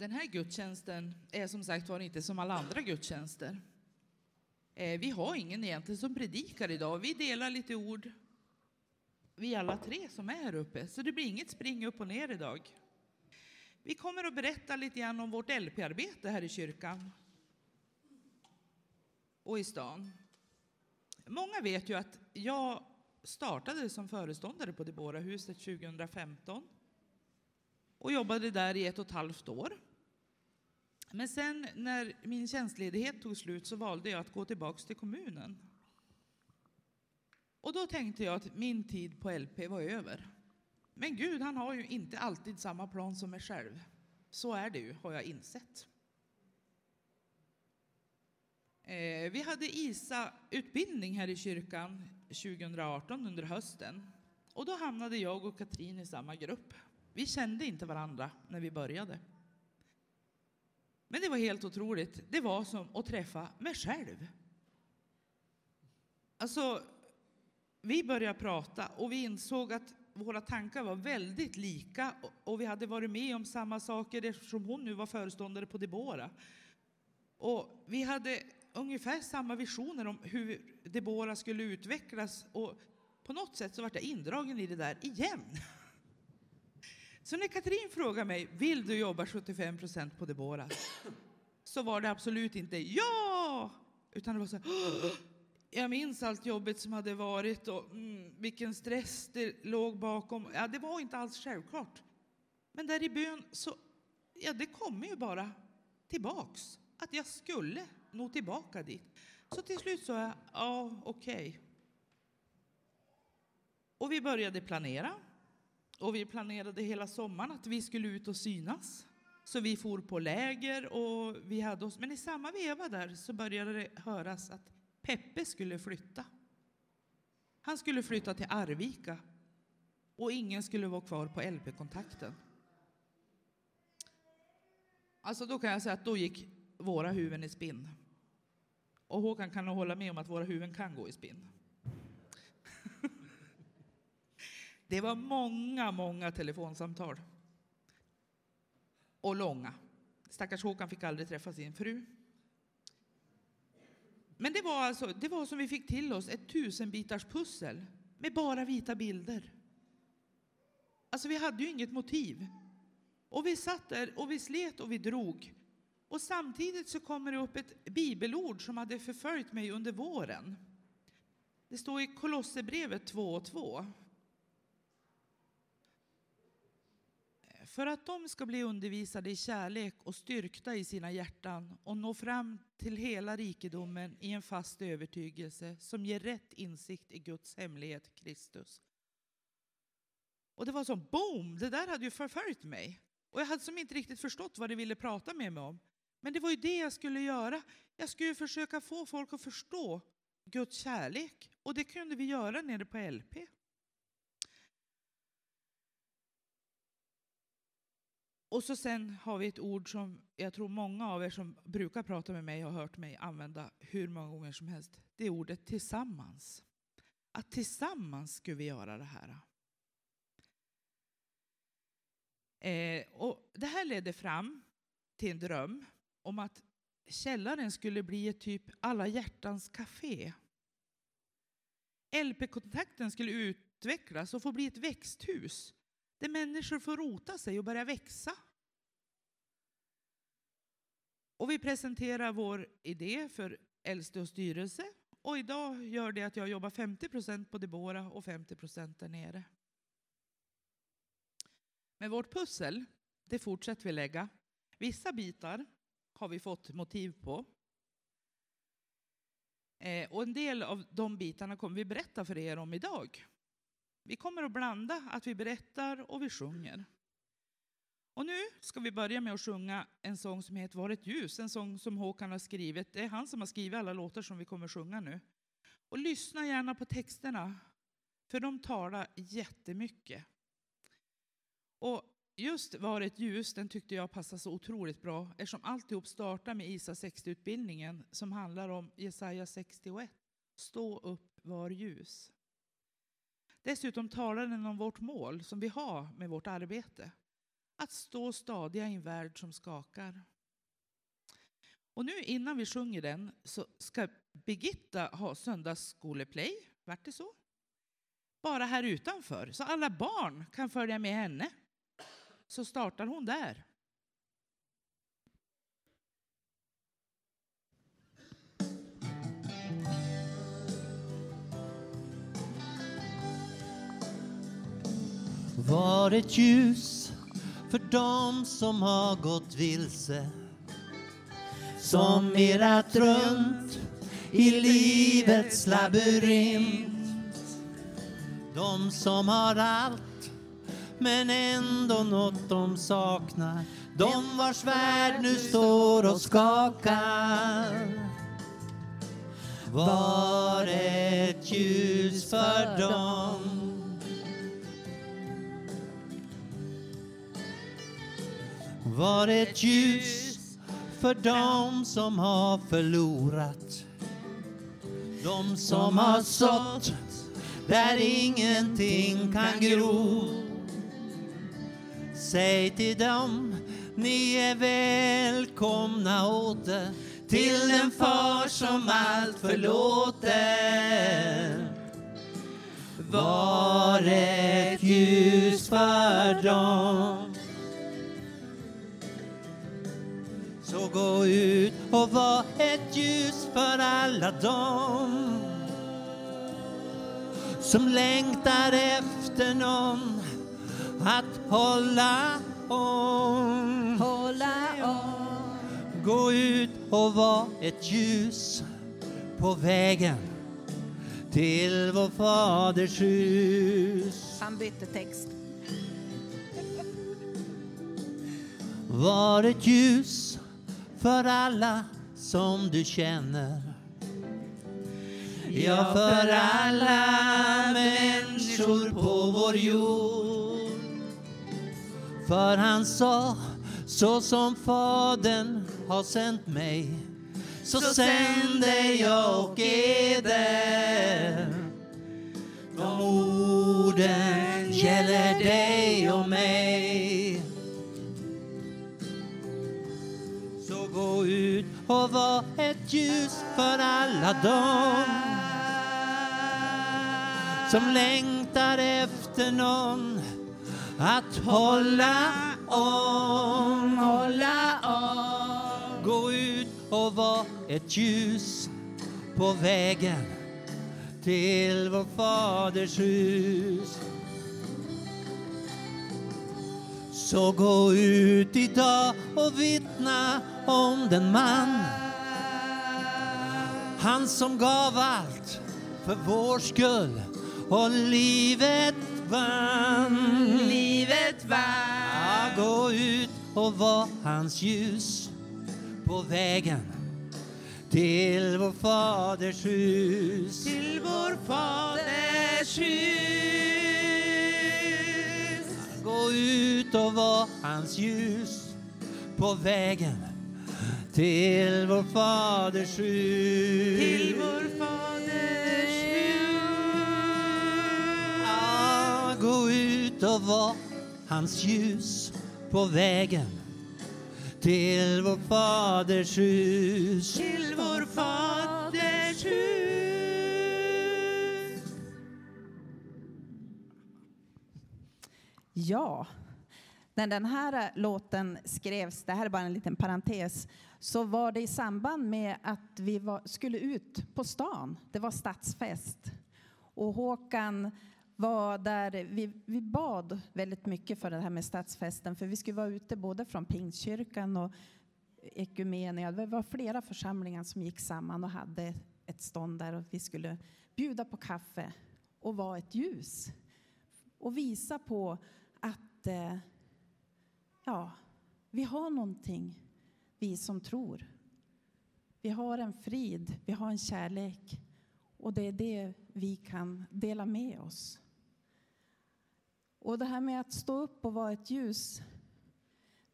Den här gudstjänsten är som sagt var inte som alla andra gudstjänster. Eh, vi har ingen egentligen som predikar idag. Vi delar lite ord, vi alla tre som är här uppe, så det blir inget spring upp och ner idag. Vi kommer att berätta lite grann om vårt LP-arbete här i kyrkan och i stan. Många vet ju att jag startade som föreståndare på Debora-huset 2015 och jobbade där i ett och ett halvt år. Men sen när min tjänstledighet tog slut så valde jag att gå tillbaka till kommunen. Och då tänkte jag att min tid på LP var över. Men Gud, han har ju inte alltid samma plan som mig själv. Så är det ju, har jag insett. Eh, vi hade ISA-utbildning här i kyrkan 2018 under hösten. Och då hamnade jag och Katrin i samma grupp. Vi kände inte varandra när vi började. Men det var helt otroligt. Det var som att träffa mig själv. Alltså, vi började prata och vi insåg att våra tankar var väldigt lika och vi hade varit med om samma saker eftersom hon nu var föreståndare på Debora. Och vi hade ungefär samma visioner om hur Debora skulle utvecklas och på något sätt så vart jag indragen i det där igen. Så när Katrin frågade mig, vill du jobba 75 procent på Deborah? Så var det absolut inte ja, utan det var så här, jag minns allt jobbet som hade varit och mm, vilken stress det låg bakom. Ja, det var inte alls självklart. Men där i bön så, ja, det kommer ju bara tillbaks. Att jag skulle nå tillbaka dit. Så till slut sa jag, ja, okej. Okay. Och vi började planera. Och vi planerade hela sommaren att vi skulle ut och synas. Så vi for på läger och vi hade oss, men i samma veva där så började det höras att Peppe skulle flytta. Han skulle flytta till Arvika och ingen skulle vara kvar på LP-kontakten. Alltså då kan jag säga att då gick våra huvuden i spinn. Och Håkan kan nog hålla med om att våra huvuden kan gå i spinn. Det var många, många telefonsamtal. Och långa. Stackars Håkan fick aldrig träffa sin fru. Men det var, alltså, det var som vi fick till oss ett tusenbitars pussel med bara vita bilder. Alltså vi hade ju inget motiv. Och vi satt där och vi slet och vi drog. Och samtidigt så kommer det upp ett bibelord som hade förföljt mig under våren. Det står i Kolosserbrevet 2 och 2. För att de ska bli undervisade i kärlek och styrkta i sina hjärtan och nå fram till hela rikedomen i en fast övertygelse som ger rätt insikt i Guds hemlighet, Kristus. Och det var som boom, det där hade ju förföljt mig. Och jag hade som inte riktigt förstått vad det ville prata med mig om. Men det var ju det jag skulle göra. Jag skulle försöka få folk att förstå Guds kärlek. Och det kunde vi göra nere på LP. Och så sen har vi ett ord som jag tror många av er som brukar prata med mig har hört mig använda hur många gånger som helst. Det är ordet tillsammans. Att tillsammans ska vi göra det här. Eh, och det här ledde fram till en dröm om att källaren skulle bli ett typ alla hjärtans café. LP-kontakten skulle utvecklas och få bli ett växthus där människor får rota sig och börja växa. Och vi presenterar vår idé för äldste och styrelse och idag gör det att jag jobbar 50 procent på Debora och 50 procent där nere. Men vårt pussel, det fortsätter vi lägga. Vissa bitar har vi fått motiv på. Eh, och en del av de bitarna kommer vi berätta för er om idag. Vi kommer att blanda att vi berättar och vi sjunger. Och nu ska vi börja med att sjunga en sång som heter Var ett ljus, en sång som Håkan har skrivit. Det är han som har skrivit alla låtar som vi kommer att sjunga nu. Och lyssna gärna på texterna, för de talar jättemycket. Och just Var ett ljus, den tyckte jag passade så otroligt bra eftersom alltihop startar med ISA 60-utbildningen som handlar om Jesaja 61. Stå upp, var ljus. Dessutom talar den om vårt mål som vi har med vårt arbete. att stå stadiga i en värld som skakar. Och nu innan vi sjunger den så ska Birgitta ha söndagsskoleplay, vart det så? Bara här utanför, så alla barn kan följa med henne. Så startar hon där. Var ett ljus för dem som har gått vilse. Som irrat runt i livets labyrint. De som har allt men ändå något de saknar. De vars värld nu står och skakar. Var ett ljus för dem. Var ett ljus för dem som har förlorat. De som har sått där ingenting kan gro. Säg till dem, ni är välkomna åter till den far som allt förlåter. Var ett ljus för dem. Gå ut och var ett ljus för alla dem som längtar efter någon att hålla om. Hålla om. Gå ut och var ett ljus på vägen till vår faders hus. Han bytte text. Var ett ljus för alla som du känner. Ja, för alla människor på vår jord. För han sa, så som Fadern har sänt mig så sänder jag och eder. De orden gäller dig och mig. Gå ut och var ett ljus för alla dem som längtar efter någon att hålla om. Hålla om. Gå ut och var ett ljus på vägen till vår faders hus. Så gå ut idag och vittna om den man Han som gav allt för vår skull och livet vann Livet Ja, var. gå ut och var hans ljus på vägen till vår faders hus. Till vår faders hus. Gå ut och var hans ljus på vägen till vår faders hus. Till vår faders hus. Ja, gå ut och var hans ljus på vägen till vår faders hus. Till vår faders hus. Ja, när den här eh, låten skrevs, det här är bara en liten parentes, så var det i samband med att vi var, skulle ut på stan. Det var stadsfest. Och Håkan var där, vi, vi bad väldigt mycket för det här med stadsfesten, för vi skulle vara ute både från Pingstkyrkan och Ekumenia. Det var flera församlingar som gick samman och hade ett stånd där och vi skulle bjuda på kaffe och vara ett ljus och visa på att eh, ja, vi har någonting, vi som tror. Vi har en frid, vi har en kärlek och det är det vi kan dela med oss. Och det här med att stå upp och vara ett ljus,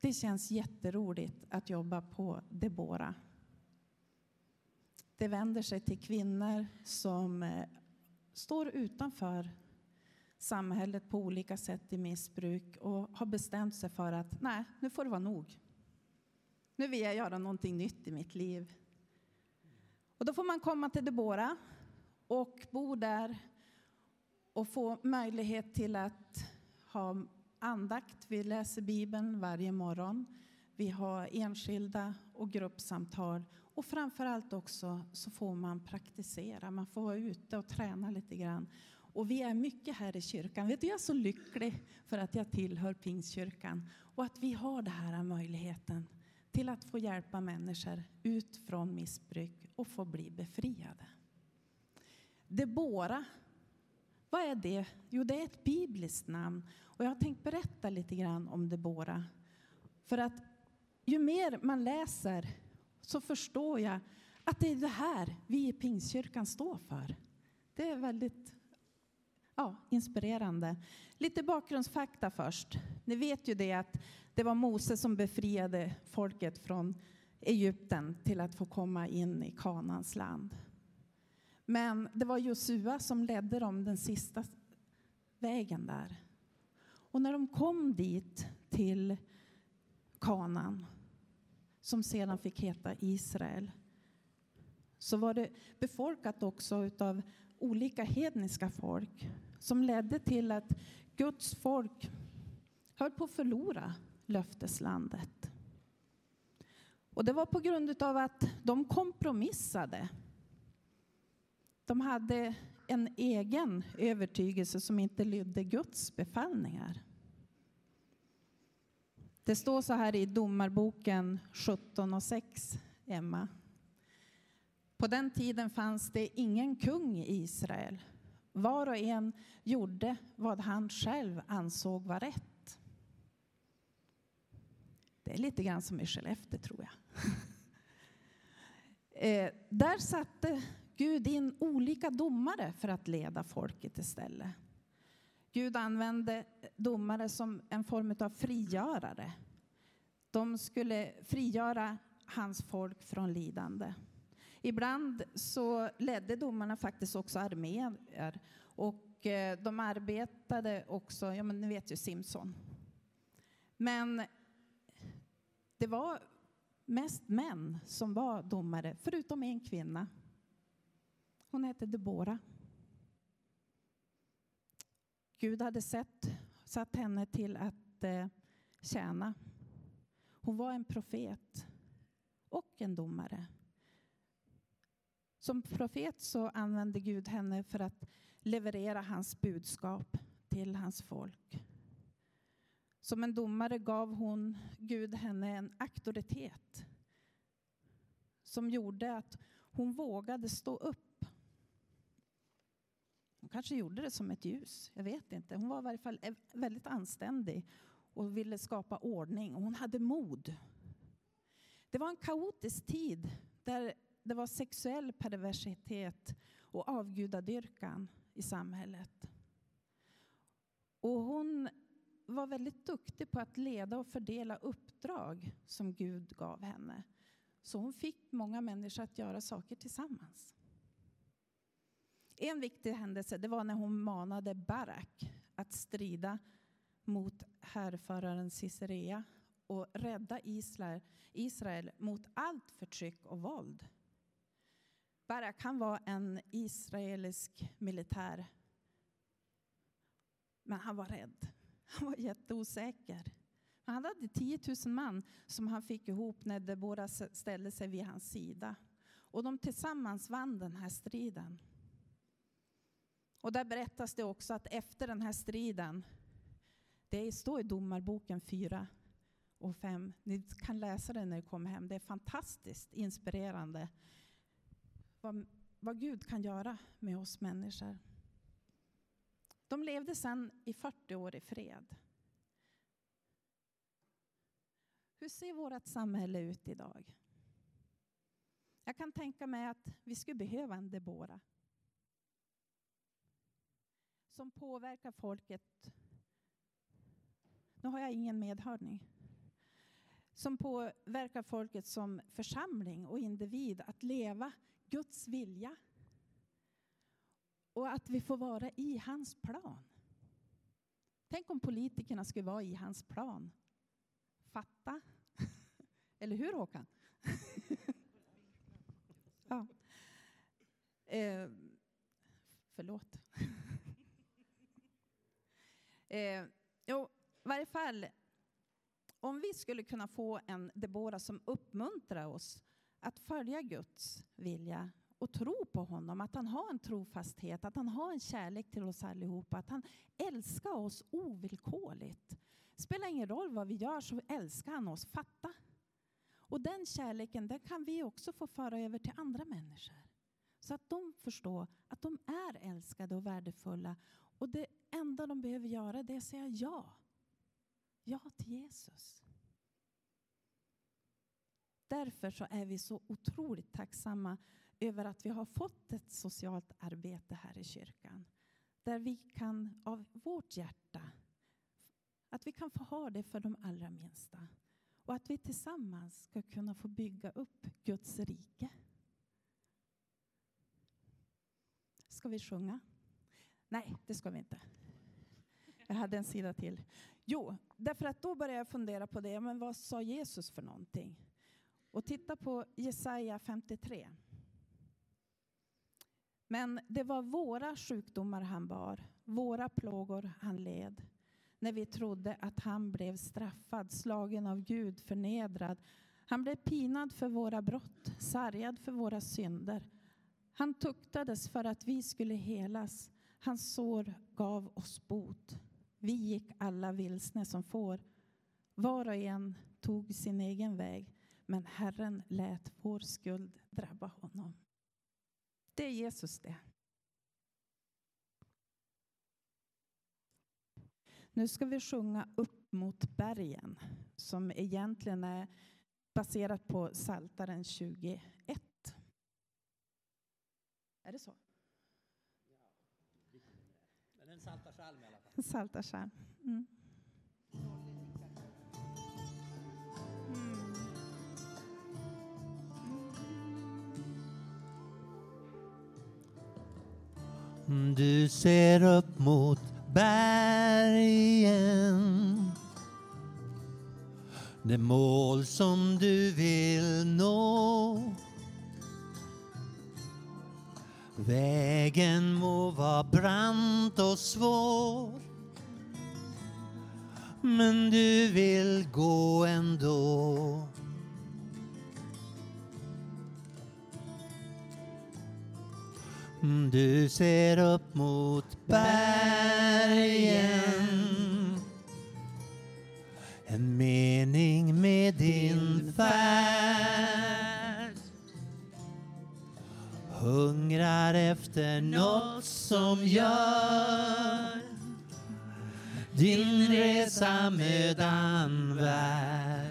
det känns jätteroligt att jobba på Debora. Det vänder sig till kvinnor som eh, står utanför samhället på olika sätt i missbruk och har bestämt sig för att nej, nu får det vara nog. Nu vill jag göra någonting nytt i mitt liv. Och då får man komma till Debora och bo där och få möjlighet till att ha andakt. Vi läser Bibeln varje morgon. Vi har enskilda och gruppsamtal. Och framför allt också så får man praktisera. Man får vara ute och träna lite grann. Och vi är mycket här i kyrkan. Vet du, jag är så lycklig för att jag tillhör Pingstkyrkan och att vi har den här möjligheten till att få hjälpa människor ut från missbruk och få bli befriade. Debora, vad är det? Jo, det är ett bibliskt namn. Och jag har tänkt berätta lite grann om Debora. För att ju mer man läser så förstår jag att det är det här vi i Pingstkyrkan står för. Det är väldigt ja, inspirerande. Lite bakgrundsfakta först. Ni vet ju det att det var Mose som befriade folket från Egypten till att få komma in i Kanans land. Men det var Josua som ledde dem den sista vägen där. Och när de kom dit till Kanan, som sedan fick heta Israel, så var det befolkat också av olika hedniska folk som ledde till att Guds folk höll på att förlora löfteslandet. Och det var på grund av att de kompromissade. De hade en egen övertygelse som inte lydde Guds befallningar. Det står så här i Domarboken 17 och 6, Emma. På den tiden fanns det ingen kung i Israel. Var och en gjorde vad han själv ansåg var rätt. Det är lite grann som i Skellefteå, tror jag. eh, där satte Gud in olika domare för att leda folket istället. Gud använde domare som en form av frigörare. De skulle frigöra hans folk från lidande. Ibland så ledde domarna faktiskt också arméer och eh, de arbetade också, ja men ni vet ju Simson. Men det var mest män som var domare, förutom en kvinna. Hon hette Debora. Gud hade sett, satt henne till att eh, tjäna. Hon var en profet och en domare. Som profet så använde Gud henne för att leverera hans budskap till hans folk. Som en domare gav hon Gud henne en auktoritet som gjorde att hon vågade stå upp. Hon kanske gjorde det som ett ljus, jag vet inte. Hon var i varje fall väldigt anständig och ville skapa ordning hon hade mod. Det var en kaotisk tid där det var sexuell perversitet och avgudadyrkan i samhället. Och hon var väldigt duktig på att leda och fördela uppdrag som Gud gav henne. Så hon fick många människor att göra saker tillsammans. En viktig händelse det var när hon manade Barak att strida mot härföraren Sisera och rädda Israel, Israel mot allt förtryck och våld. Barak han var en israelisk militär. Men han var rädd. Han var jätteosäker. Han hade 10 000 man som han fick ihop när Debora ställde sig vid hans sida. Och de tillsammans vann den här striden. Och där berättas det också att efter den här striden, det står i Domarboken 4 och 5, ni kan läsa det när ni kommer hem, det är fantastiskt inspirerande vad, vad Gud kan göra med oss människor. De levde sedan i 40 år i fred. Hur ser vårt samhälle ut idag? Jag kan tänka mig att vi skulle behöva en Debora som påverkar folket. Nu har jag ingen medhörning. Som påverkar folket som församling och individ att leva Guds vilja. Och att vi får vara i hans plan. Tänk om politikerna skulle vara i hans plan. Fatta. Eller hur Håkan? ja. Eh, förlåt. eh, jo, i varje fall, om vi skulle kunna få en Debora som uppmuntrar oss att följa Guds vilja och tro på honom, att han har en trofasthet, att han har en kärlek till oss allihopa, att han älskar oss ovillkorligt. Spelar ingen roll vad vi gör så älskar han oss. Fatta! Och den kärleken den kan vi också få föra över till andra människor. Så att de förstår att de är älskade och värdefulla. Och det enda de behöver göra det är att säga ja. Ja till Jesus. Därför så är vi så otroligt tacksamma över att vi har fått ett socialt arbete här i kyrkan. Där vi kan av vårt hjärta, att vi kan få ha det för de allra minsta. Och att vi tillsammans ska kunna få bygga upp Guds rike. Ska vi sjunga? Nej, det ska vi inte. Jag hade en sida till. Jo, därför att då började jag fundera på det. Men vad sa Jesus för någonting? Och titta på Jesaja 53. Men det var våra sjukdomar han bar, våra plågor han led. När vi trodde att han blev straffad, slagen av Gud, förnedrad. Han blev pinad för våra brott, sargad för våra synder. Han tuktades för att vi skulle helas. Hans sår gav oss bot. Vi gick alla vilsna som får. Var och en tog sin egen väg, men Herren lät vår skuld drabba honom. Det är Jesus det. Nu ska vi sjunga Upp mot bergen som egentligen är baserat på Saltaren 21. Är det så? Men en psaltarpsalm i alla fall. Psaltarpsalm. Mm. Mm, du ser upp mot bergen. Det mål som du vill nå. Vägen må vara brant och svår. Men du vill gå ändå. Mm, du ser upp mot bergen. En mening med din färd. Hungrar efter något som gör din resa mödan värd.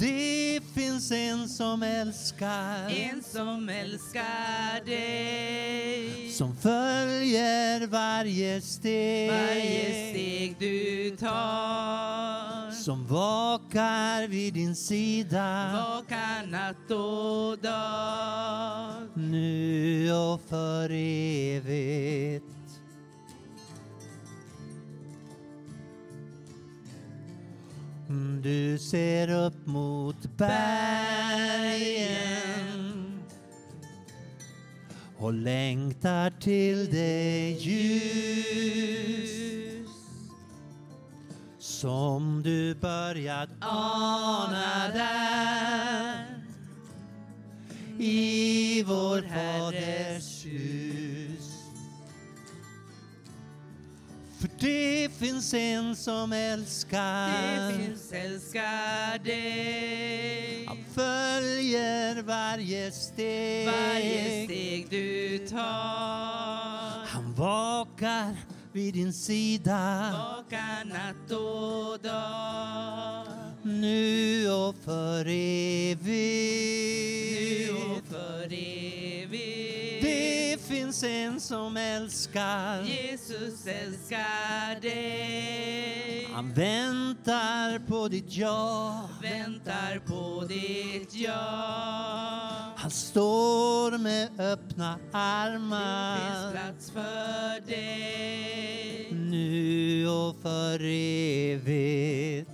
Det finns en som älskar En som älskar dig. som följer varje steg, Varje steg du tar. som vakar vid din sida Vakar natt och dag. nu och för evigt. Du ser upp mot bergen och längtar till det ljus som du börjat ana där i vår Faders hus. Det finns en som älskar Det finns älskar dig. Han följer varje steg. Varje steg du tar. Han vakar vid din sida Vakar natt och dag. nu och för evigt. Finns en som älskar. Jesus älskar dig. Han väntar på ditt ja. Väntar på ditt ja. Han står med öppna Det finns armar. plats för dig. och för evigt.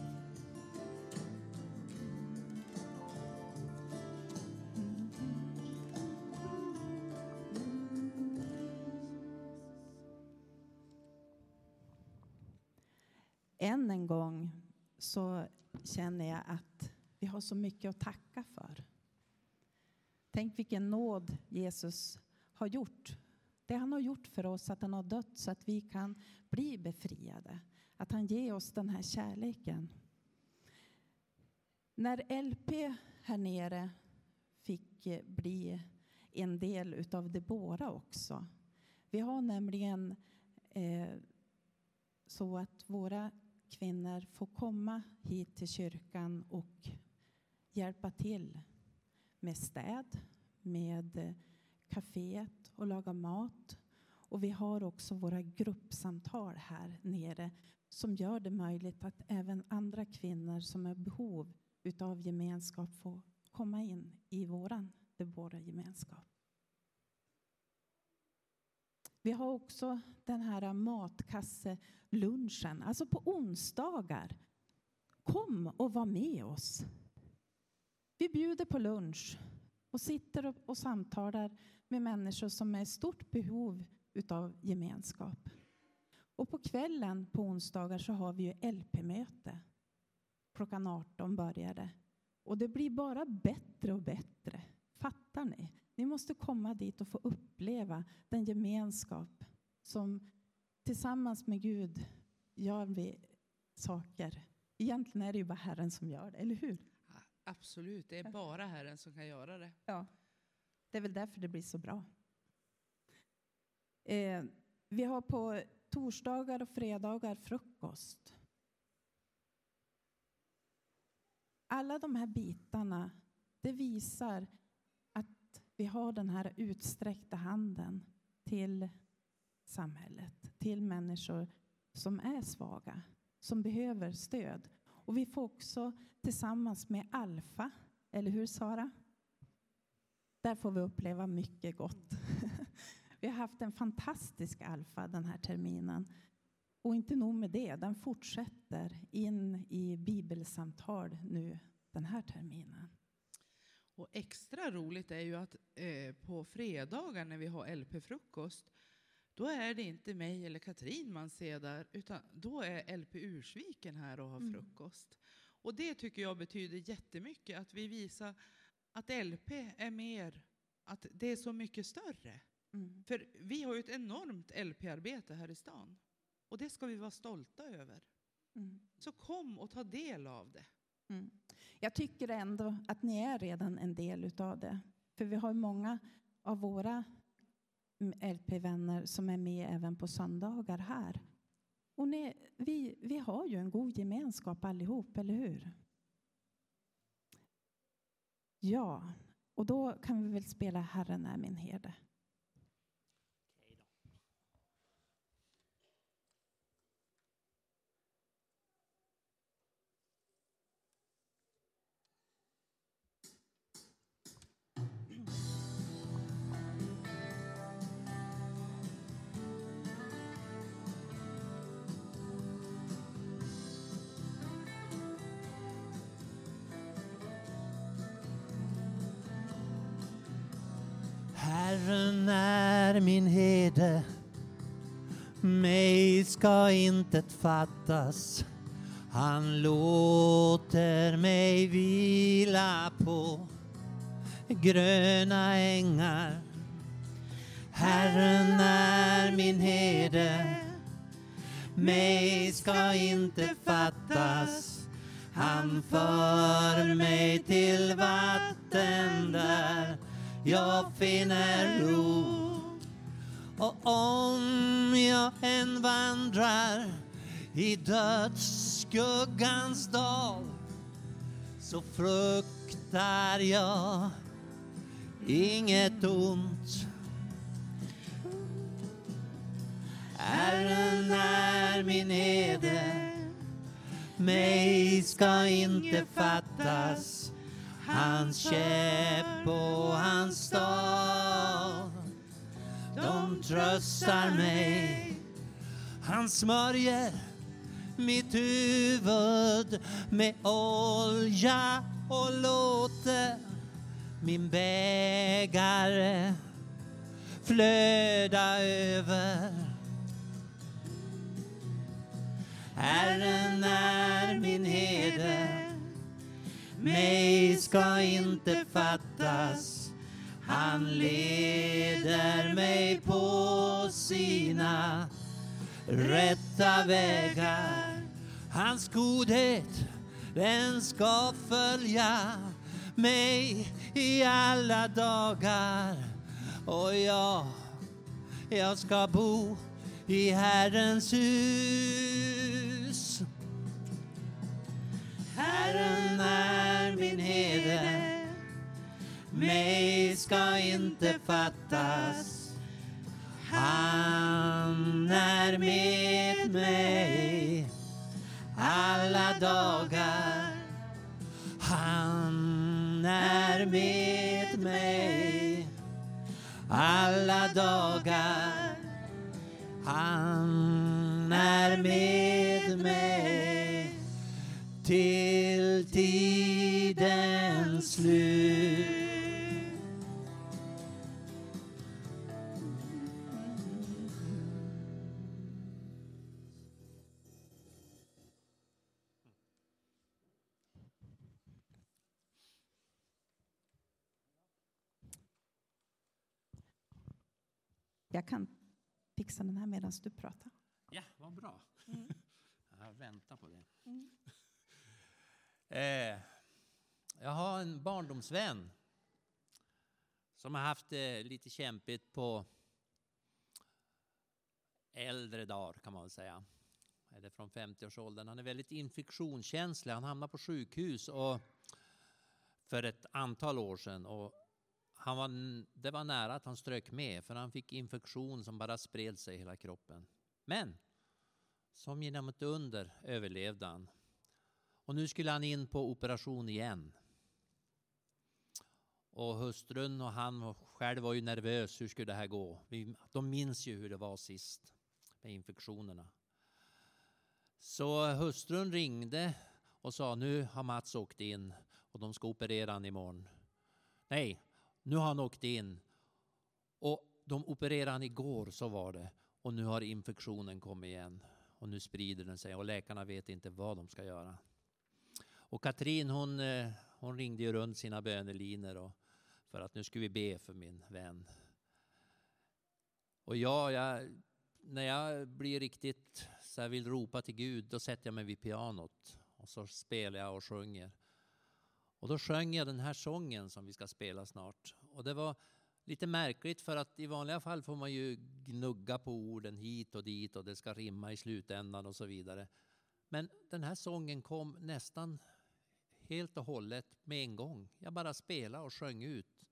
Än en gång så känner jag att vi har så mycket att tacka för. Tänk vilken nåd Jesus har gjort. Det han har gjort för oss, att han har dött så att vi kan bli befriade. Att han ger oss den här kärleken. När LP här nere fick eh, bli en del utav Debora också. Vi har nämligen eh, så att våra kvinnor får komma hit till kyrkan och hjälpa till med städ, med kaféet och laga mat. Och vi har också våra gruppsamtal här nere som gör det möjligt att även andra kvinnor som är i behov utav gemenskap får komma in i våran gemenskap. Vi har också den här matkasselunchen, alltså på onsdagar. Kom och var med oss. Vi bjuder på lunch och sitter och, och samtalar med människor som är i stort behov av gemenskap. Och på kvällen på onsdagar så har vi ju LP-möte. Klockan 18 börjar det. Och det blir bara bättre och bättre. Fattar ni? Ni måste komma dit och få uppleva den gemenskap som tillsammans med Gud gör vi saker. Egentligen är det ju bara Herren som gör det, eller hur? Absolut, det är bara Herren som kan göra det. Ja. Det är väl därför det blir så bra. Eh, vi har på torsdagar och fredagar frukost. Alla de här bitarna, det visar vi har den här utsträckta handen till samhället, till människor som är svaga, som behöver stöd. Och vi får också tillsammans med Alfa, eller hur Sara? Där får vi uppleva mycket gott. Vi har haft en fantastisk Alfa den här terminen. Och inte nog med det, den fortsätter in i bibelsamtal nu den här terminen. Och extra roligt är ju att eh, på fredagar när vi har LP-frukost, då är det inte mig eller Katrin man ser där, utan då är LP Ursviken här och har mm. frukost. Och det tycker jag betyder jättemycket, att vi visar att LP är mer, att det är så mycket större. Mm. För vi har ju ett enormt LP-arbete här i stan. Och det ska vi vara stolta över. Mm. Så kom och ta del av det. Mm. Jag tycker ändå att ni är redan en del av det. För vi har många av våra mm, LP-vänner som är med även på söndagar här. Och ni, vi, vi har ju en god gemenskap allihop, eller hur? Ja, och då kan vi väl spela Herren är min herde. Herren är min herde, mig ska intet fattas. Han låter mig vila på gröna ängar. Herren är min herde, mig ska inte fattas. Han för mig till vatten där jag finner ro. Och om jag än vandrar i dödsskuggans dal så fruktar jag inget ont. Herren är min herde, mig ska inte fattas Hans käpp och hans stav de tröstar mig. Han smörjer mitt huvud med olja och låter min bägare flöda över. Herren är min herde, mig ska inte fattas. Han leder mig på sina rätta vägar. Hans godhet, den ska följa mig i alla dagar. Och jag, jag ska bo i Herrens hus. Herren är min herde, mig ska inte fattas. Han är med mig alla dagar. Han är med mig alla dagar. Han är med mig till tidens slut. Jag kan fixa den här medan du pratar. Ja, vad bra. Jag väntar på det. Eh, jag har en barndomsvän som har haft det lite kämpigt på äldre dagar kan man väl säga. Eller från 50-årsåldern. Han är väldigt infektionskänslig. Han hamnade på sjukhus och för ett antal år sedan. Och han var, det var nära att han strök med för han fick infektion som bara spred sig i hela kroppen. Men som genom ett under överlevde han. Och nu skulle han in på operation igen. Och hustrun och han själv var ju nervös. Hur skulle det här gå? De minns ju hur det var sist med infektionerna. Så hustrun ringde och sa nu har Mats åkt in och de ska operera han imorgon. Nej, nu har han åkt in och de opererade han igår, så var det. Och nu har infektionen kommit igen och nu sprider den sig och läkarna vet inte vad de ska göra. Och Katrin hon, eh, hon ringde ju runt sina bönelinor och för att nu ska vi be för min vän. Och jag, jag, när jag blir riktigt så jag vill ropa till Gud, då sätter jag mig vid pianot och så spelar jag och sjunger. Och då sjöng jag den här sången som vi ska spela snart. Och det var lite märkligt för att i vanliga fall får man ju gnugga på orden hit och dit och det ska rimma i slutändan och så vidare. Men den här sången kom nästan helt och hållet med en gång. Jag bara spelade och sjöng ut.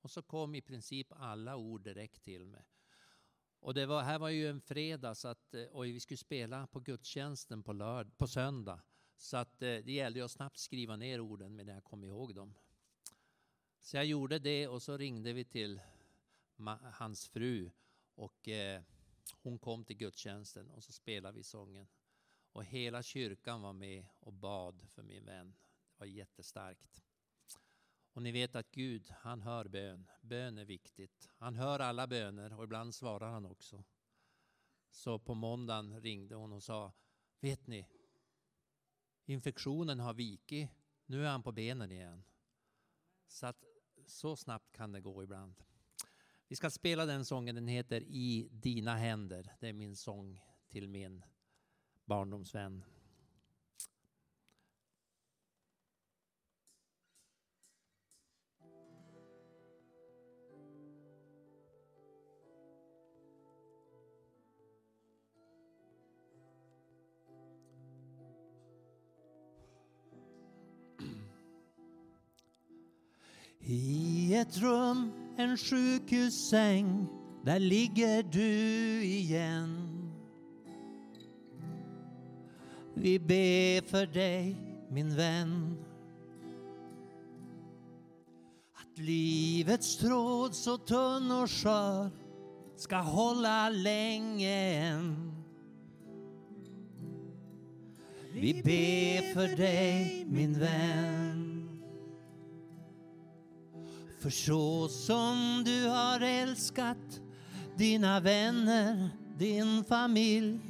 Och så kom i princip alla ord direkt till mig. Och det var, här var ju en fredag så att, eh, och vi skulle spela på gudstjänsten på, lörd, på söndag. Så att eh, det gällde att snabbt skriva ner orden medan jag kom ihåg dem. Så jag gjorde det och så ringde vi till hans fru och eh, hon kom till gudstjänsten och så spelade vi sången. Och hela kyrkan var med och bad för min vän. Det var jättestarkt. Och ni vet att Gud, han hör bön. Bön är viktigt. Han hör alla böner och ibland svarar han också. Så på måndagen ringde hon och sa, vet ni, infektionen har vikit. Nu är han på benen igen. Så att så snabbt kan det gå ibland. Vi ska spela den sången, den heter I dina händer. Det är min sång till min barndomsvän. I ett rum, en sjukhussäng, där ligger du igen. Vi ber för dig, min vän. Att livets tråd så tunn och skör ska hålla länge än. Vi ber för dig min vän. För så som du har älskat dina vänner, din familj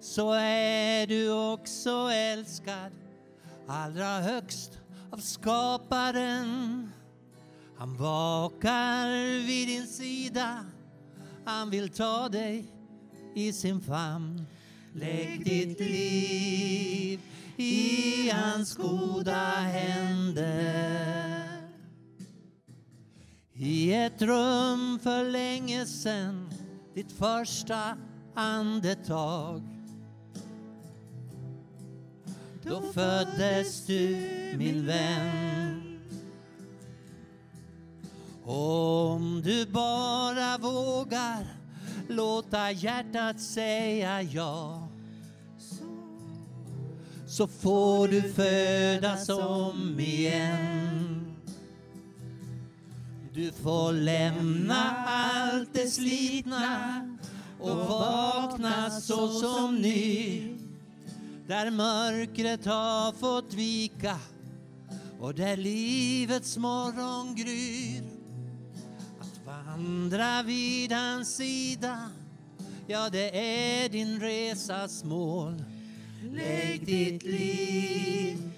så är du också älskad allra högst av skaparen. Han vakar vid din sida, han vill ta dig i sin famn. Lägg ditt liv i hans goda händer. I ett rum för länge sen, ditt första andetag. Då föddes du min vän. Om du bara vågar låta hjärtat säga ja så får du födas om igen. Du får lämna allt det slitna och vakna så som ny där mörkret har fått vika och där livets morgon gryr. Att vandra vid hans sida, ja det är din resas mål. Lägg ditt liv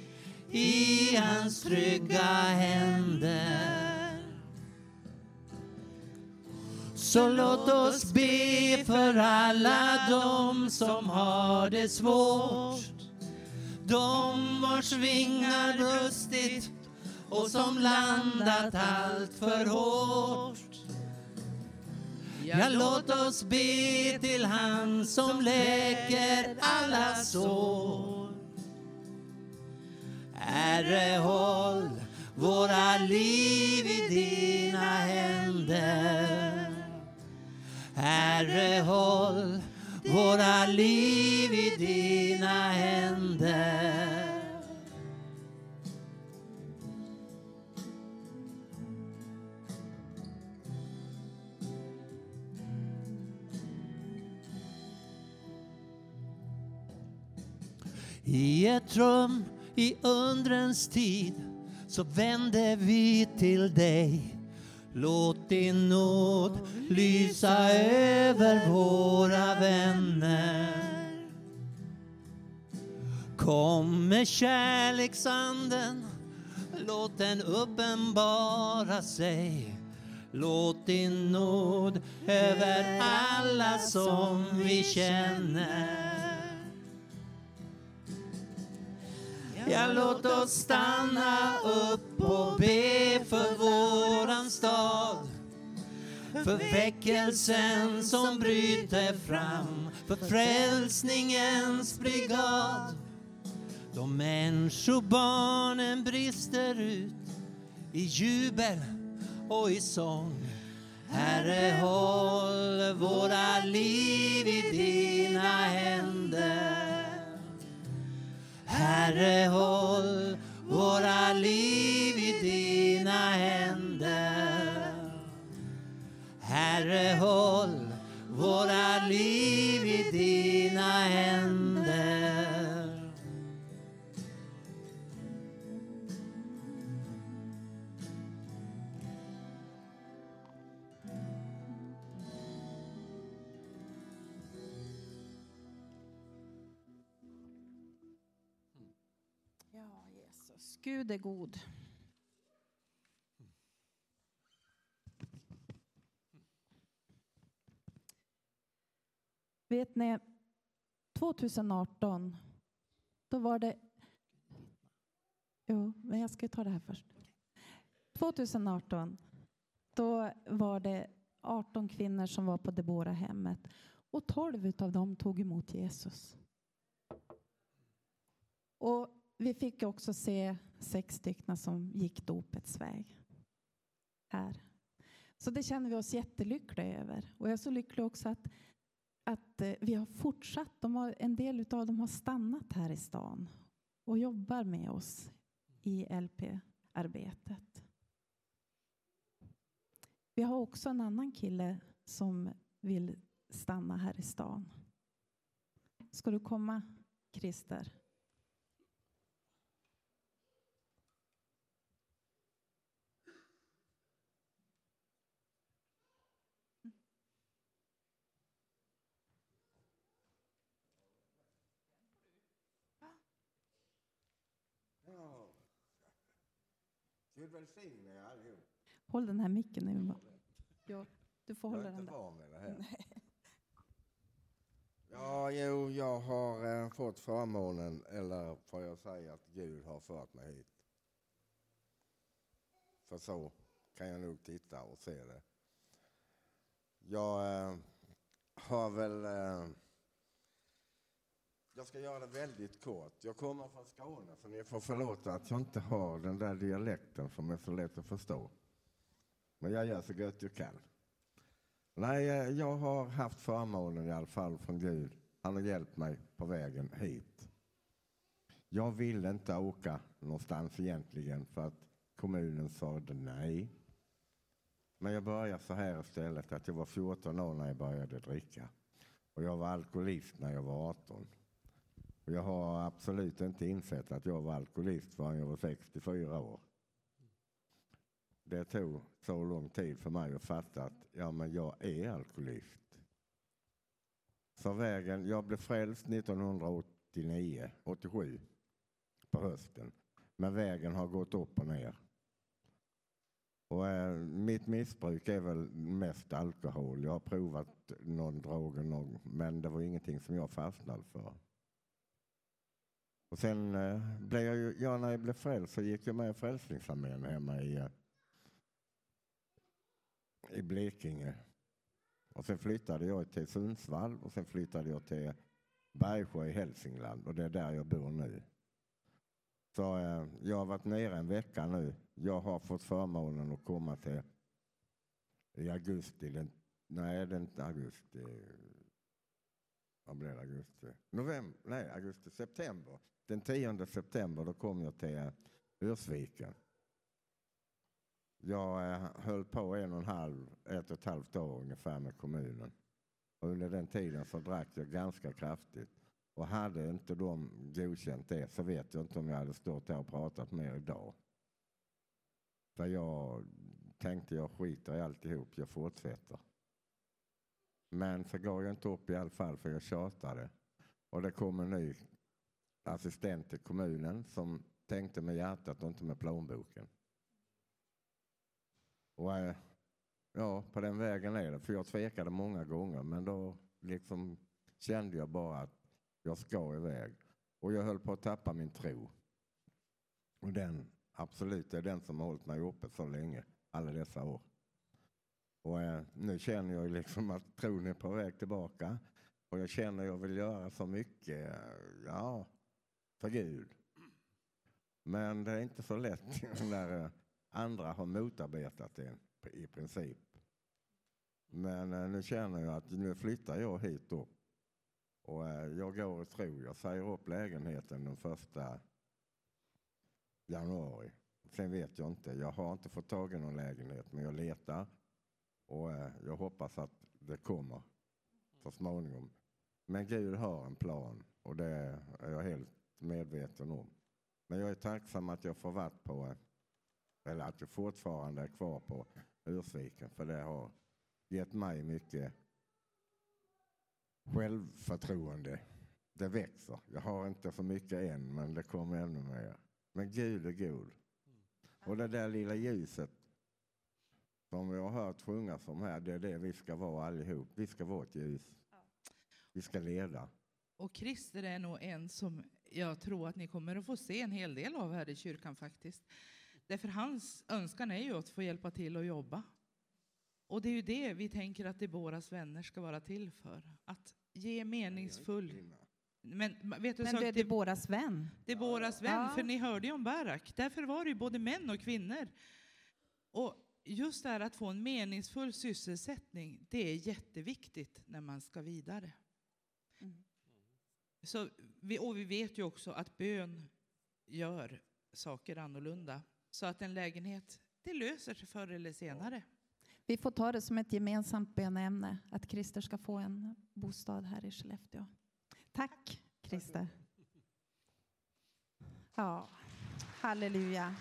i hans trygga händer. Så låt oss be för alla dem som har det svårt. De vars vingar brustit och som landat allt för hårt. Ja, låt oss be till han som läker alla sår. Herre, håll våra liv i dina händer. Herre, håll våra liv i dina händer. I ett rum i undrens tid så vände vi till dig Låt din nåd lysa över våra vänner. Kom med kärleksanden, låt den uppenbara sig. Låt din nåd över alla som vi känner. Ja, låt oss stanna upp och be för våran stad. För väckelsen som bryter fram, för frälsningens brigad. Då människobarnen brister ut i jubel och i sång. Herre, håll våra liv i dina händer. Herre, håll våra liv i dina händer. Herre, håll våra liv Gud är god. Vet ni, 2018, då var det... Jo, men jag ska ta det här först. 2018, då var det 18 kvinnor som var på Debora-hemmet och 12 av dem tog emot Jesus. Och vi fick också se sex stycken som gick dopets väg. Här. Så det känner vi oss jättelyckliga över. Och jag är så lycklig också att, att eh, vi har fortsatt. De har, en del av dem har stannat här i stan och jobbar med oss i LP-arbetet. Vi har också en annan kille som vill stanna här i stan. Ska du komma Christer. Gud välsigne er allihop. Håll den här micken nu. Ja, du får Jag hålla är den inte där. van vid det här. Ja, jo, jag har eh, fått förmånen, eller får jag säga att Gud har fört mig hit. För så kan jag nog titta och se det. Jag eh, har väl... Eh, jag ska göra det väldigt kort. Jag kommer från Skåne, så ni får förlåta att jag inte har den där dialekten som är så lätt att förstå. Men jag gör så gott jag kan. Nej, eh, jag har haft förmånen i alla fall från Gud. Han har hjälpt mig på vägen hit. Jag ville inte åka någonstans egentligen för att kommunen sa nej. Men jag började så här istället att jag var 14 år när jag började dricka. Och jag var alkoholist när jag var 18. Och jag har absolut inte insett att jag var alkoholist förrän jag var 64 år. Det tog så lång tid för mig att fatta att ja, men jag är alkoholist. Så vägen, jag blev frälst 1989, 87 på hösten. Men vägen har gått upp och ner. Och, eh, mitt missbruk är väl mest alkohol. Jag har provat någon drog, någon, men det var ingenting som jag fastnade för. Och sen eh, blev jag ju, ja, när jag blev frälst så gick jag med i Frälsningsarmén hemma i, eh, i Blekinge. Och sen flyttade jag till Sundsvall och sen flyttade jag till Bergsjö i Hälsingland och det är där jag bor nu. Så eh, jag har varit nere en vecka nu. Jag har fått förmånen att komma till i augusti. Den, nej, det är inte augusti. Vad blir det? Augusti? November? Nej, augusti, september. Den 10 september då kom jag till eh, Ursviken. Jag eh, höll på en och en halv, ett och ett halvt år ungefär med kommunen. Och under den tiden så drack jag ganska kraftigt. Och hade inte de godkänt det så vet jag inte om jag hade stått här och pratat mer idag. För jag tänkte jag skiter i alltihop, jag fortsätter. Men så gav jag inte upp i alla fall för jag tjatade. Och det kom en ny assistent till kommunen som tänkte med hjärtat och inte med plånboken. Och eh, ja, på den vägen är det. För jag tvekade många gånger men då liksom kände jag bara att jag ska iväg. Och jag höll på att tappa min tro. Och den, absolut, det är den som har hållit mig uppe så länge, alla dessa år. Och eh, nu känner jag liksom att tron är på väg tillbaka. Och jag känner att jag vill göra så mycket, ja, för Gud. Men det är inte så lätt när eh, andra har motarbetat en i princip. Men eh, nu känner jag att nu flyttar jag hit upp. Och eh, jag går och tror, Jag säger upp lägenheten den första januari. Sen vet jag inte. Jag har inte fått tag i någon lägenhet, men jag letar. Och eh, jag hoppas att det kommer så småningom. Men Gud har en plan och det är jag helt medveten om. Men jag är tacksam att jag får varit på, eh, eller att jag fortfarande är kvar på Ursviken, för det har gett mig mycket självförtroende. Det växer. Jag har inte så mycket än, men det kommer ännu mer. Men Gud är god. Och det där lilla ljuset som vi har hört sjungas om här, det är det vi ska vara allihop. Vi ska vara ett ljus. Vi ska leda. Och Christer är nog en som jag tror att ni kommer att få se en hel del av här i kyrkan faktiskt. Därför hans önskan är ju att få hjälpa till och jobba. Och det är ju det vi tänker att Deboras vänner ska vara till för. Att ge meningsfull... Men vet du, Men du är Deboras vän. Deboras vän, Ja. för ni hörde ju om Barak. Därför var det ju både män och kvinnor. Och just det här att få en meningsfull sysselsättning, det är jätteviktigt när man ska vidare. Mm. Så vi, och vi vet ju också att bön gör saker annorlunda. Så att en lägenhet, det löser sig förr eller senare. Vi får ta det som ett gemensamt bönämne att Christer ska få en bostad här i Skellefteå. Tack Christer. Ja, halleluja.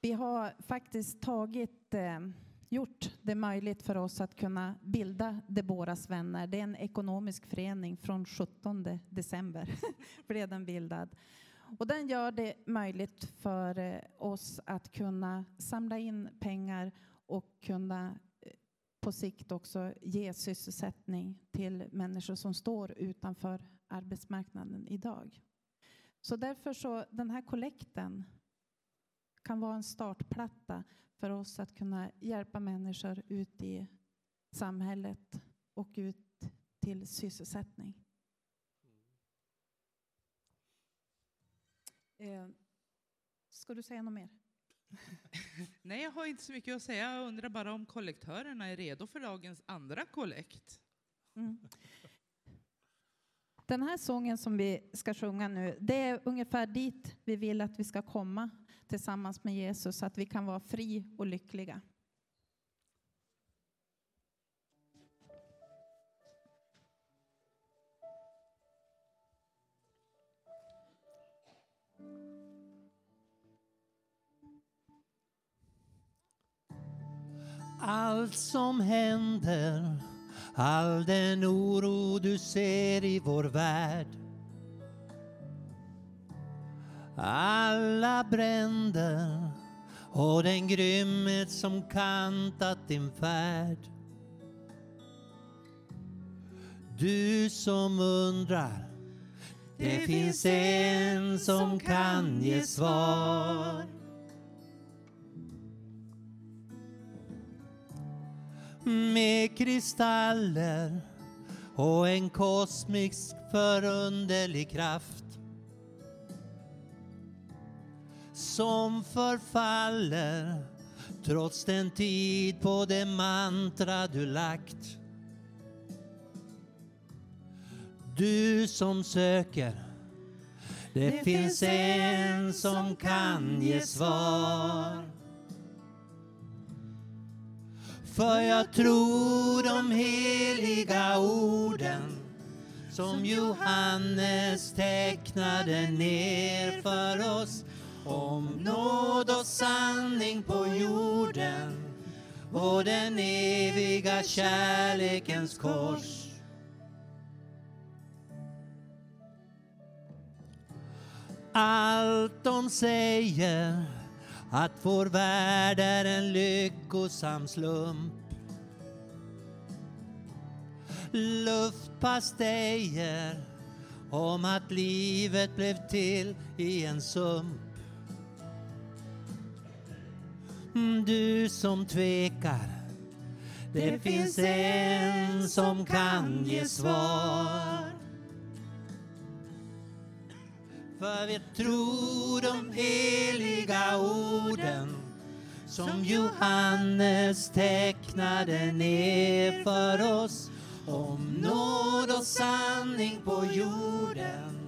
Vi har faktiskt tagit, eh, gjort det möjligt för oss att kunna bilda Deboras vänner. Det är en ekonomisk förening från 17 december blev den bildad. Och den gör det möjligt för eh, oss att kunna samla in pengar och kunna eh, på sikt också ge sysselsättning till människor som står utanför arbetsmarknaden idag. Så därför så den här kollekten kan vara en startplatta för oss att kunna hjälpa människor ut i samhället och ut till sysselsättning. Eh, ska du säga något mer? Nej, jag har inte så mycket att säga. Jag undrar bara om kollektörerna är redo för dagens andra kollekt. Mm. Den här sången som vi ska sjunga nu, det är ungefär dit vi vill att vi ska komma tillsammans med Jesus så att vi kan vara fri och lyckliga. Allt som händer, all den oro du ser i vår värld alla bränder och den grymhet som kantat din färd. Du som undrar, det finns en som kan ge svar. Med kristaller och en kosmisk förunderlig kraft som förfaller trots den tid på det mantra du lagt. Du som söker, det, det finns en som kan ge svar. För jag tror de heliga orden som Johannes tecknade ner för oss om nåd och sanning på jorden och den eviga kärlekens kors. Allt de säger att vår värld är en lyckosam slump luftpastejer om att livet blev till i en sump du som tvekar. Det finns en som kan ge svar. För vi tror de heliga orden som Johannes tecknade ner för oss om nåd och sanning på jorden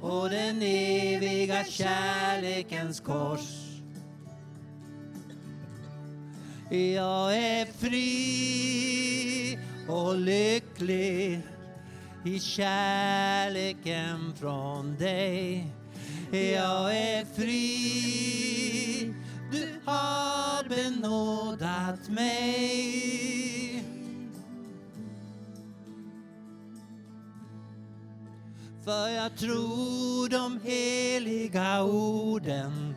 och den eviga kärlekens kors jag är fri och lycklig i kärleken från dig. Jag är fri, du har benådat mig. För jag tror de heliga orden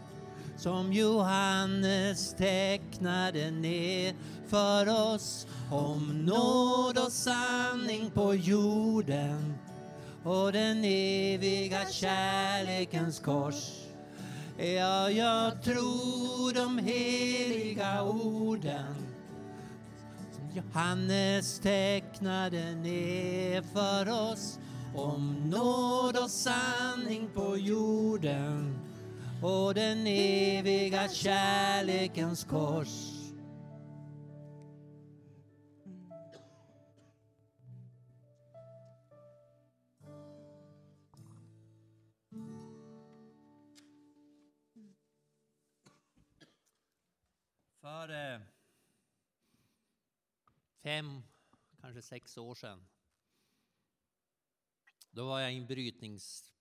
som Johannes marknaden är för oss om nåd och sanning på jorden och den eviga kärlekens kors. Ja, jag tror de heliga orden som Johannes tecknade ner för oss om nåd och sanning på jorden och den eviga kärlekens kors. För eh, fem, kanske sex år sedan då var jag i en brytnings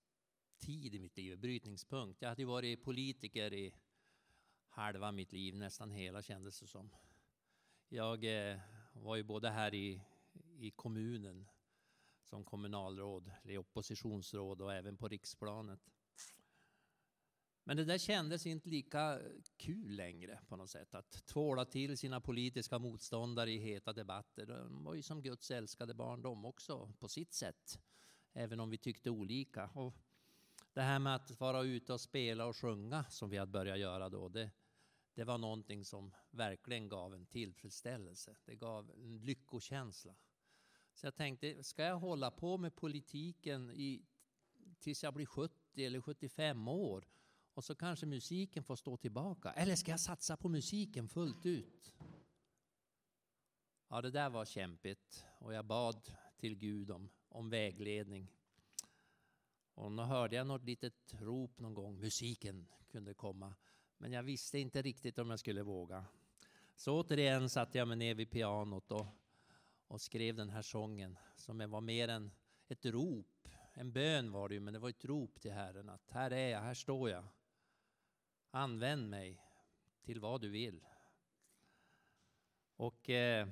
tid i mitt liv, brytningspunkt. Jag hade ju varit politiker i halva mitt liv, nästan hela kändes det som. Jag eh, var ju både här i, i kommunen som kommunalråd, eller oppositionsråd och även på riksplanet. Men det där kändes inte lika kul längre på något sätt. Att tvåla till sina politiska motståndare i heta debatter. De var ju som Guds älskade barn de också, på sitt sätt. Även om vi tyckte olika. Och det här med att vara ute och spela och sjunga som vi hade börjat göra då. Det, det var någonting som verkligen gav en tillfredsställelse. Det gav en lyckokänsla. Så jag tänkte, ska jag hålla på med politiken i, tills jag blir 70 eller 75 år och så kanske musiken får stå tillbaka? Eller ska jag satsa på musiken fullt ut? Ja, det där var kämpigt och jag bad till Gud om, om vägledning. Och då hörde jag något litet rop någon gång, musiken kunde komma. Men jag visste inte riktigt om jag skulle våga. Så återigen satte jag mig ner vid pianot och, och skrev den här sången som var mer än ett rop. En bön var det ju, men det var ett rop till Herren att här är jag, här står jag. Använd mig till vad du vill. Och eh,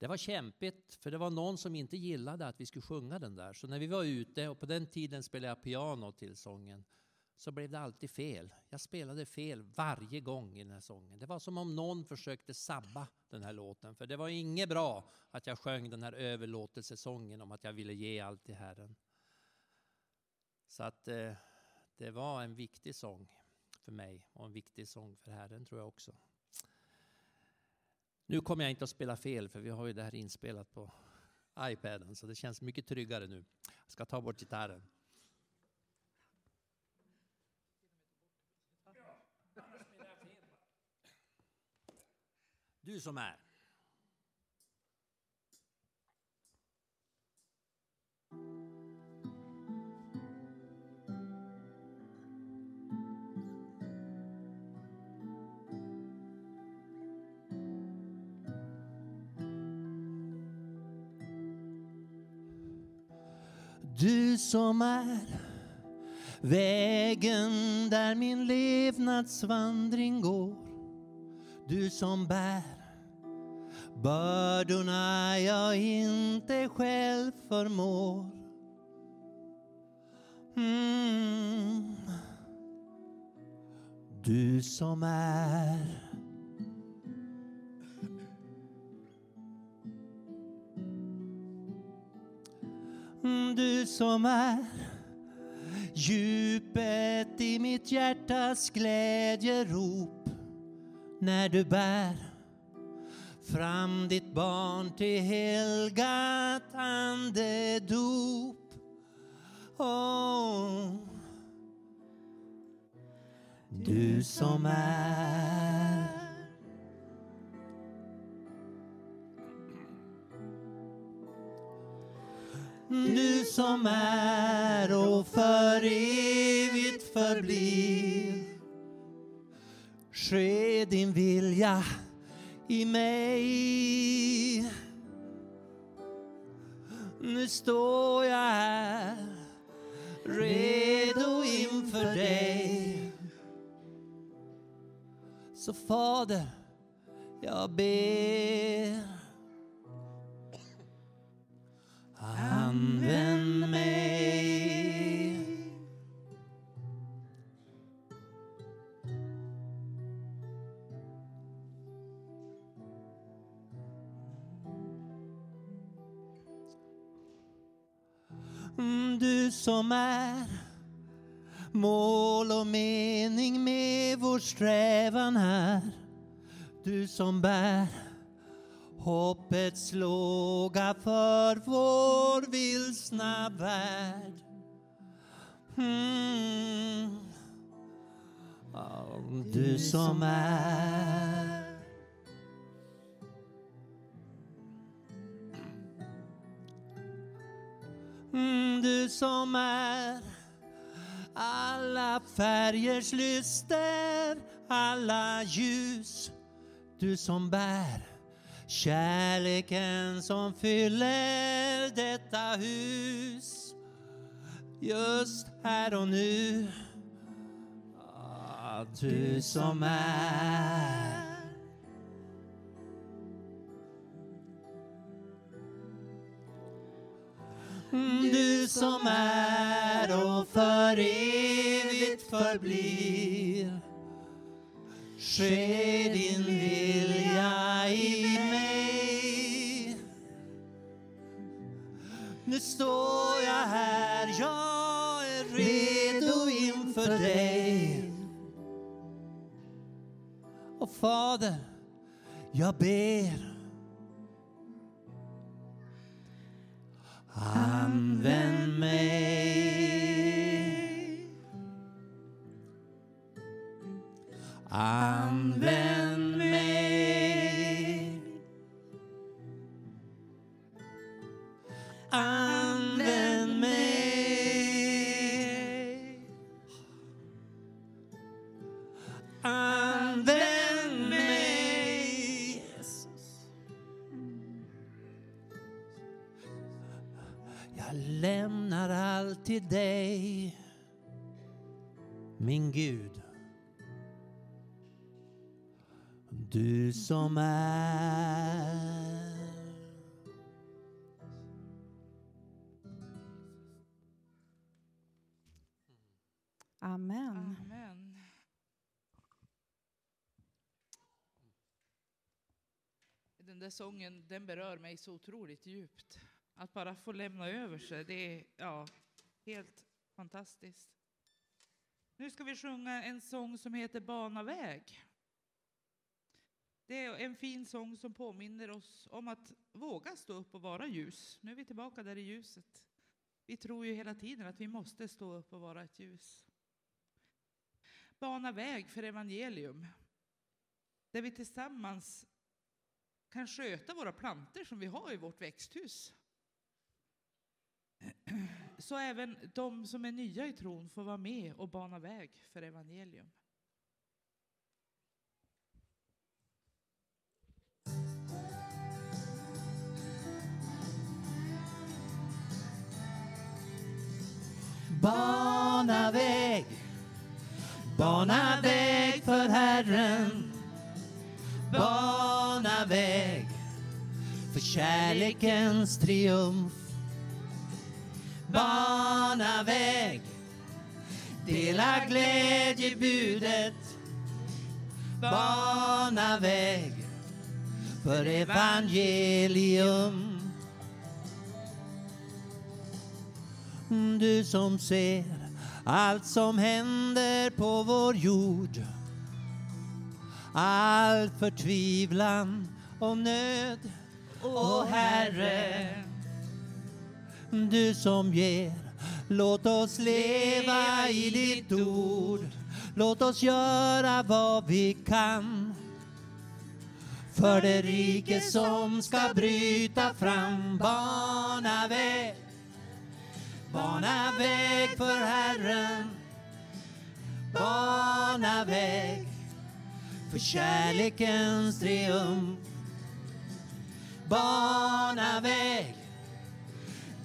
det var kämpigt, för det var någon som inte gillade att vi skulle sjunga den där. Så när vi var ute, och på den tiden spelade jag piano till sången, så blev det alltid fel. Jag spelade fel varje gång i den här sången. Det var som om någon försökte sabba den här låten. För det var inget bra att jag sjöng den här överlåtelsesången om att jag ville ge allt till Herren. Så att eh, det var en viktig sång för mig och en viktig sång för Herren tror jag också. Nu kommer jag inte att spela fel för vi har ju det här inspelat på iPaden så det känns mycket tryggare nu. Jag ska ta bort gitarren. Du som är. Som är vägen där min levnadsvandring går. Du som bär bördorna jag inte själv förmår. Mm. Du som är Mm, du som är djupet i mitt hjärtas glädjerop när du bär fram ditt barn till helgat andedop. Oh, du som är Mm. du som är och för evigt förblir. Ske din vilja i mig. Nu står jag här redo inför dig. Så Fader, jag ber använd mig. Mm, du som är mål och mening med vår strävan här. Du som bär hoppets låga för vår vilsna värld. Mm. Du som är mm, Du som är alla färgers lyster, alla ljus Du som bär Kärleken som fyller detta hus just här och nu. Ah, du som är mm, Du som är och för evigt förblir Ske din vilja i står jag här, jag är redo inför dig. Och Fader, jag ber. Använd mig. Använd sången den berör mig så otroligt djupt. Att bara få lämna över sig, det är ja, helt fantastiskt. Nu ska vi sjunga en sång som heter Bana väg. Det är en fin sång som påminner oss om att våga stå upp och vara ljus. Nu är vi tillbaka där i ljuset. Vi tror ju hela tiden att vi måste stå upp och vara ett ljus. Bana väg för evangelium. Där vi tillsammans kan sköta våra planter som vi har i vårt växthus. Så även de som är nya i tron får vara med och bana väg för evangelium. Bana väg, bana väg för Herren. Bana väg för kärlekens triumf. Bana väg, dela glädjebudet. Bana väg för evangelium. Du som ser allt som händer på vår jord. All förtvivlan och nöd. Och Herre, du som ger, låt oss leva i ditt ord. Låt oss göra vad vi kan för det rike som ska bryta fram. Bana väg Bana väg för Herren Bana väg för kärlekens triumf. Bana väg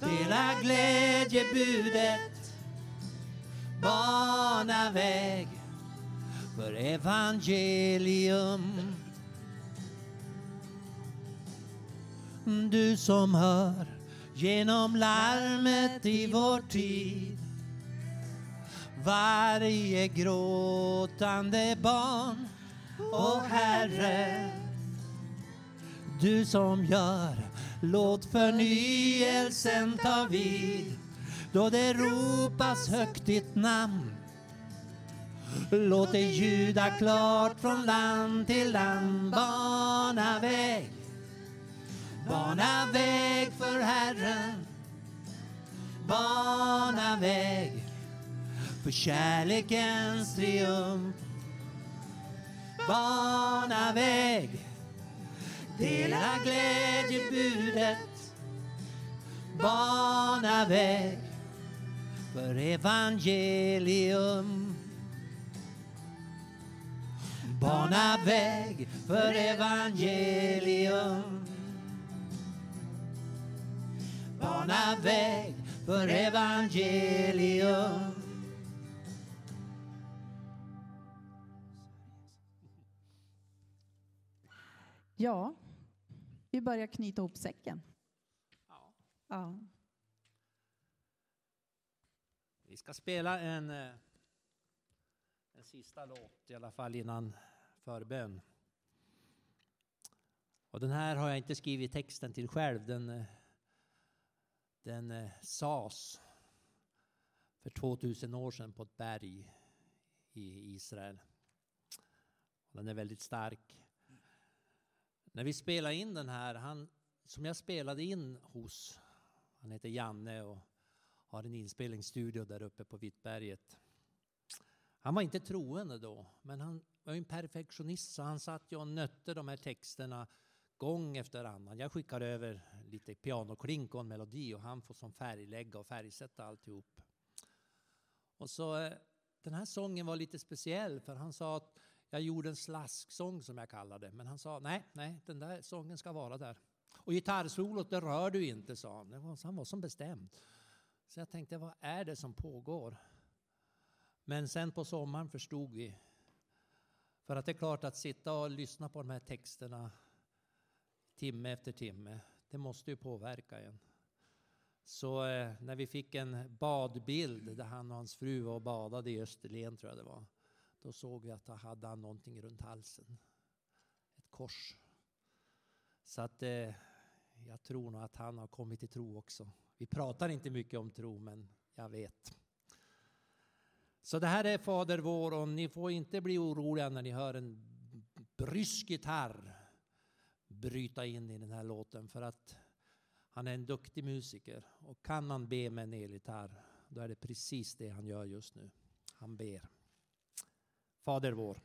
Dela glädjebudet. Bana väg för evangelium. Du som hör genom larmet i vår tid. Varje gråtande barn och Herre du som gör låt förnyelsen ta vid. Då det ropas högt ditt namn. Låt det ljuda klart från land till land. Bana väg Bana väg för Herren. Bana väg för kärlekens triumf bana väg. Dela glädjebudet, bana väg för evangelium. Bana väg för evangelium. Bana väg för evangelium. Ja, vi börjar knyta ihop säcken. Ja. Ja. Vi ska spela en, eh, en sista låt i alla fall innan förbön. Och den här har jag inte skrivit texten till själv. Den, eh, den eh, sades för 2000 år sedan på ett berg i Israel. Den är väldigt stark. När vi spelade in den här, han som jag spelade in hos, han heter Janne och har en inspelningsstudio där uppe på Vittberget. Han var inte troende då, men han var en perfektionist så han satt ju och nötte de här texterna gång efter annan. Jag skickar över lite pianoklink och en melodi och han får som färglägga och färgsätta alltihop. Och så eh, den här sången var lite speciell för han sa att jag gjorde en slasksång som jag kallade men han sa nej, nej, den där sången ska vara där. Och gitarrsolot det rör du inte, sa han. Var, han var som bestämd. Så jag tänkte, vad är det som pågår? Men sen på sommaren förstod vi. För att det är klart att sitta och lyssna på de här texterna timme efter timme, det måste ju påverka en. Så eh, när vi fick en badbild där han och hans fru var och badade i Österlen, tror jag det var, då såg vi att han hade någonting runt halsen. Ett kors. Så att eh, jag tror nog att han har kommit till tro också. Vi pratar inte mycket om tro, men jag vet. Så det här är Fader vår och ni får inte bli oroliga när ni hör en brysk gitarr bryta in i den här låten för att han är en duktig musiker och kan man be med en elgitarr då är det precis det han gör just nu. Han ber. Fader vår.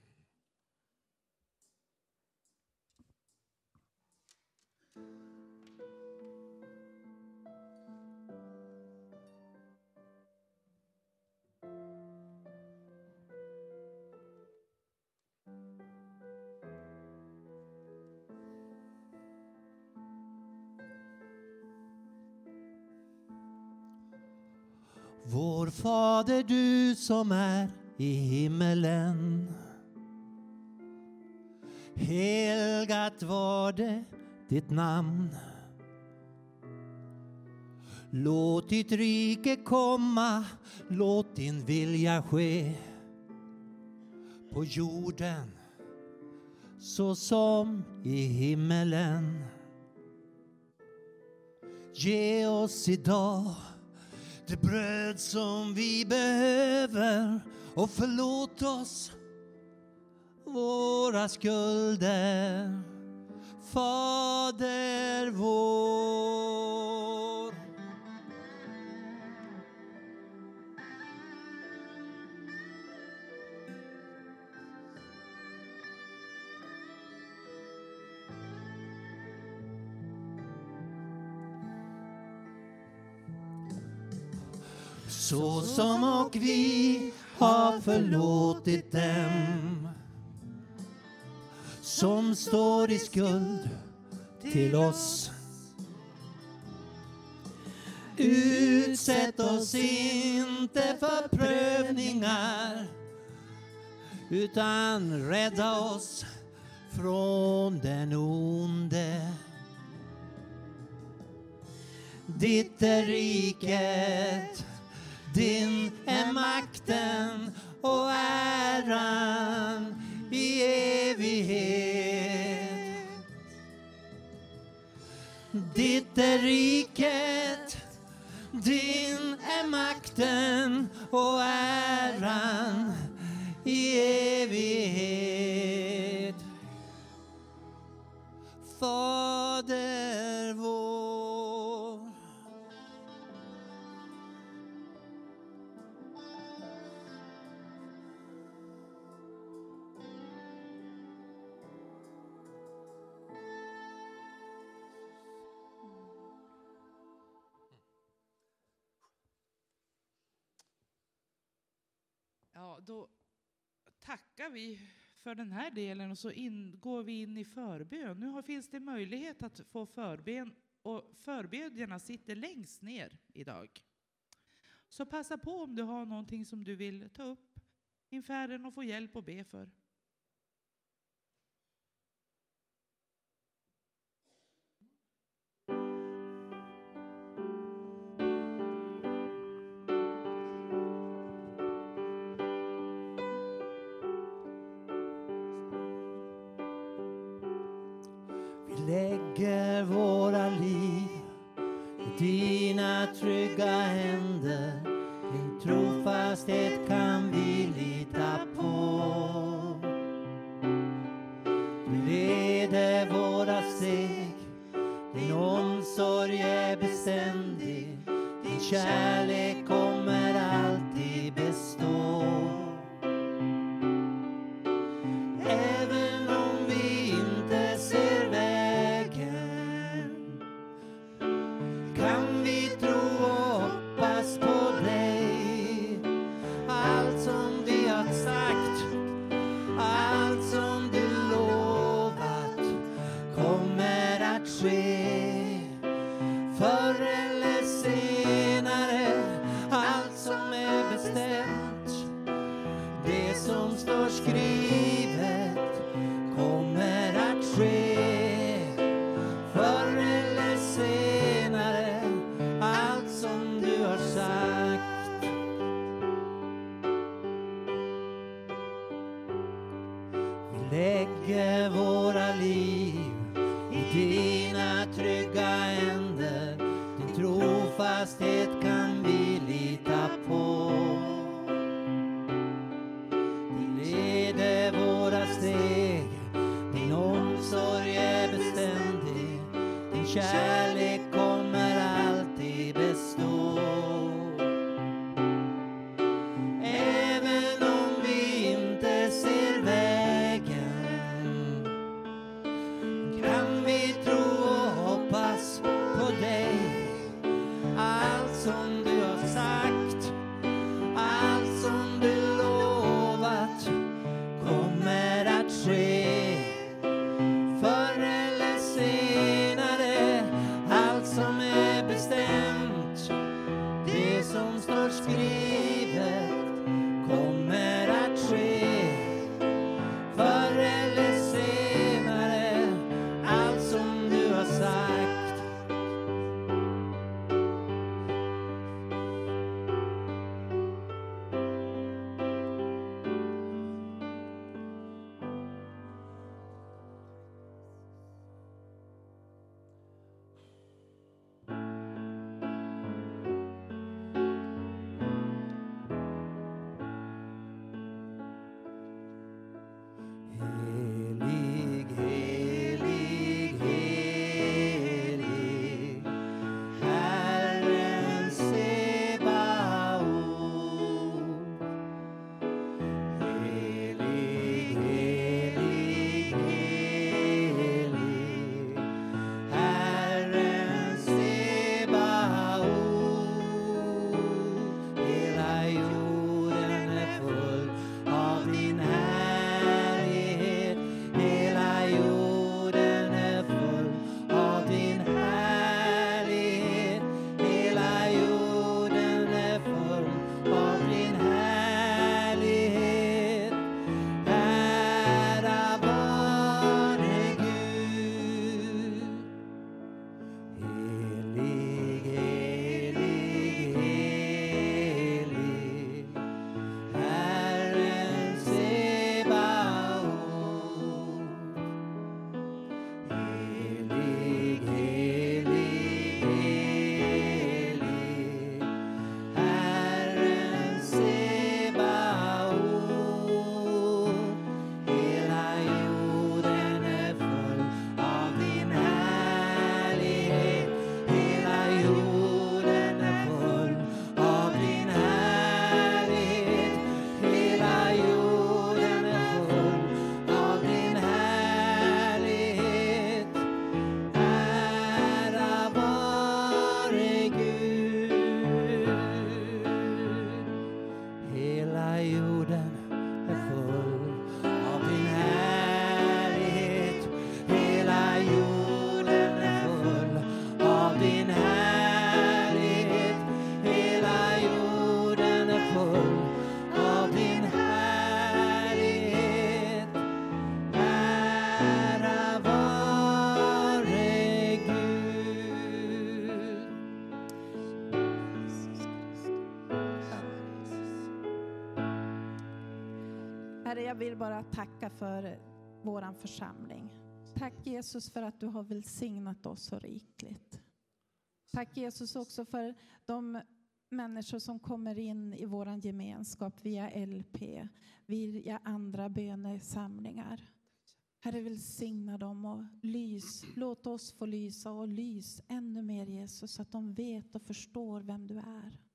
Vår Fader du som är i himmelen. Helgat var det ditt namn. Låt ditt rike komma, låt din vilja ske på jorden så som i himmelen. Ge oss idag det bröd som vi behöver och förlåt oss våra skulder. Fader vår. Så som och vi har förlåtit dem som står i skuld till oss. Utsätt oss inte för prövningar utan rädda oss från den onde. Ditt är riket din är makten och äran i evighet. Ditt är riket, din är makten och äran i evighet. Fader då tackar vi för den här delen och så in, går vi in i förbön. Nu har, finns det möjlighet att få förbön och förbedjarna sitter längst ner idag. Så passa på om du har någonting som du vill ta upp inför Herren och få hjälp att be för. Din omsorg är beständig. Din kärlek kommer vill bara tacka för vår församling. Tack Jesus för att du har välsignat oss så rikligt. Tack Jesus också för de människor som kommer in i vår gemenskap via LP, via andra bönesamlingar. Herre välsigna dem och lys. Låt oss få lysa och lys ännu mer Jesus så att de vet och förstår vem du är.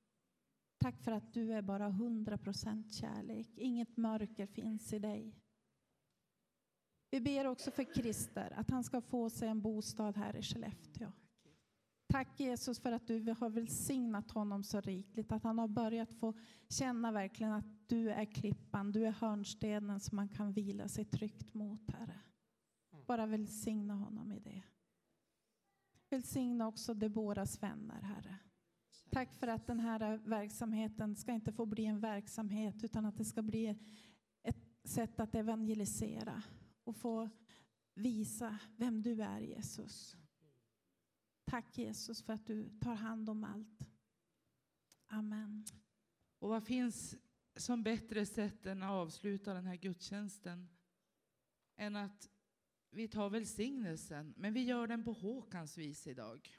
Tack för att du är bara 100% kärlek. Inget mörker finns i dig. Vi ber också för Christer, att han ska få sig en bostad här i Skellefteå. Tack Jesus för att du har välsignat honom så rikligt, att han har börjat få känna verkligen att du är klippan, du är hörnstenen som man kan vila sig tryggt mot, Herre. Bara välsigna honom i det. Välsigna också Deboras vänner, Herre. Tack för att den här verksamheten ska inte få bli en verksamhet utan att det ska bli ett sätt att evangelisera och få visa vem du är Jesus. Tack Jesus för att du tar hand om allt. Amen. Och vad finns som bättre sätt än att avsluta den här gudstjänsten än att vi tar välsignelsen, men vi gör den på Håkans vis idag.